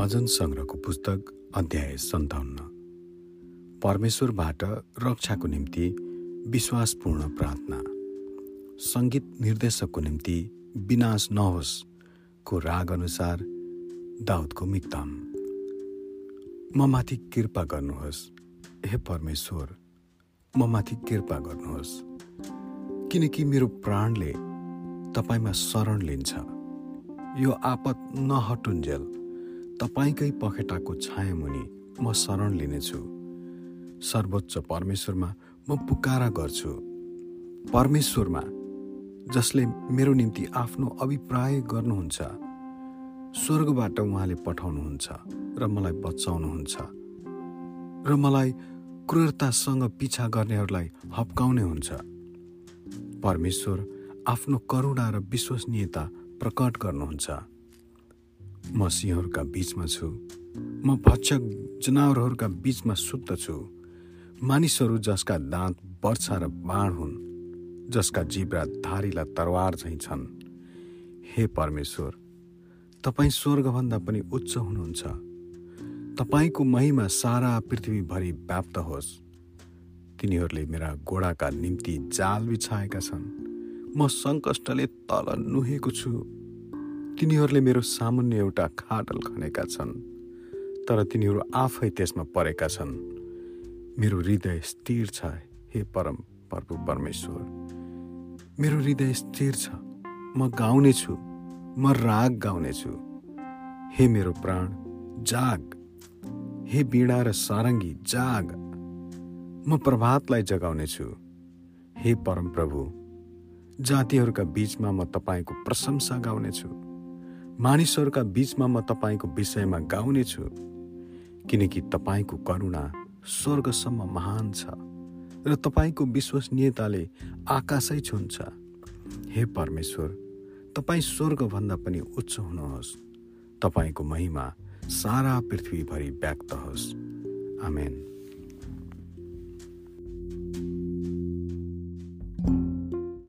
भजन सङ्ग्रहको पुस्तक अध्याय सन्ताउन्न। परमेश्वरबाट रक्षाको निम्ति विश्वासपूर्ण प्रार्थना। सङ्गीत निर्देशकको निम्ति विनाश नहोस् को राग अनुसार दाउदको मिक्ताम म माथि कृपा गर्नुहोस् हे परमेश्वर म माथि कृपा गर्नुहोस्। किनकि मेरो प्राणले तपाईँमा शरण लिन्छ। यो आपत नहटुन्जेल। तपाईँकै पखेटाको छायामुनि म शरण लिनेछु। सर्वोच्च परमेश्वरमा म पुकारा गर्छु। परमेश्वरमा जसले मेरो निम्ति आफ्नो अभिप्राय गर्नुहुन्छ स्वर्गबाट उहाँले पठाउनुहुन्छ र मलाई बचाउनुहुन्छ र मलाई क्रूरतासँग पिछा गर्नेहरूलाई हप्काउने हुन्छ। परमेश्वर आफ्नो करुणा र विश्वसनीयता प्रकट गर्नुहुन्छ। म सिंहहरूका बिचमा छु। म भक्षक जनावरहरूका बिचमा सुत्दछु मानिसहरू जसका दाँत वर्षा र बाण हुन् जसका जिब्रा धारिला तरवार झैँ छन्। हे परमेश्वर तपाईँ स्वर्गभन्दा पनि उच्च हुनुहुन्छ। तपाईँको महिमा सारा पृथ्वीभरि व्याप्त होस्। तिनीहरूले मेरा घोडाका निम्ति जाल बिछाएका छन्। म सङ्कष्टले तल नुहेको छु। तिनीहरूले मेरो सामुन्ने एउटा खाटल खनेका छन् तर तिनीहरू आफै त्यसमा परेका छन्। मेरो हृदय स्थिर छ हे परम प्रभु परमेश्वर। मेरो हृदय स्थिर छ म गाउनेछु म राग गाउनेछु। हे मेरो प्राण जाग। हे बिडा र सारङ्गी जाग। म प्रभातलाई जगाउनेछु। हे परम प्रभु जातिहरूका बीचमा म तपाईँको प्रशंसा गाउनेछु। मानिसहरूका बीचमा म तपाईँको विषयमा गाउनेछु किनकि तपाईँको करुणा स्वर्गसम्म महान छ र तपाईँको विश्वसनीयताले आकाशै छुन्छ। हे परमेश्वर तपाईँ स्वर्गभन्दा पनि उच्च हुनुहोस्। तपाईँको महिमा सारा पृथ्वीभरि व्यक्त होस्। आमेन।